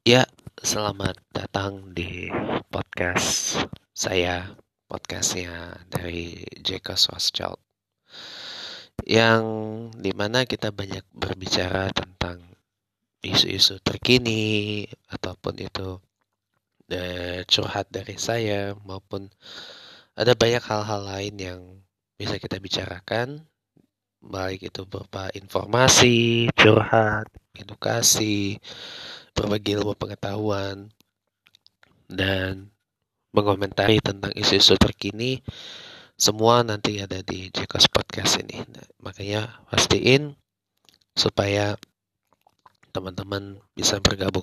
Ya, selamat datang di podcast saya, podcastnya dari Jeka Swaschild, yang di mana kita banyak berbicara tentang isu-isu terkini ataupun itu uh, curhat dari saya maupun ada banyak hal-hal lain yang bisa kita bicarakan baik itu berupa informasi, curhat, edukasi, berbagi ilmu pengetahuan, dan mengomentari tentang isu-isu terkini, semua nanti ada di Jekos Podcast ini. Nah, makanya pastiin supaya teman-teman bisa bergabung.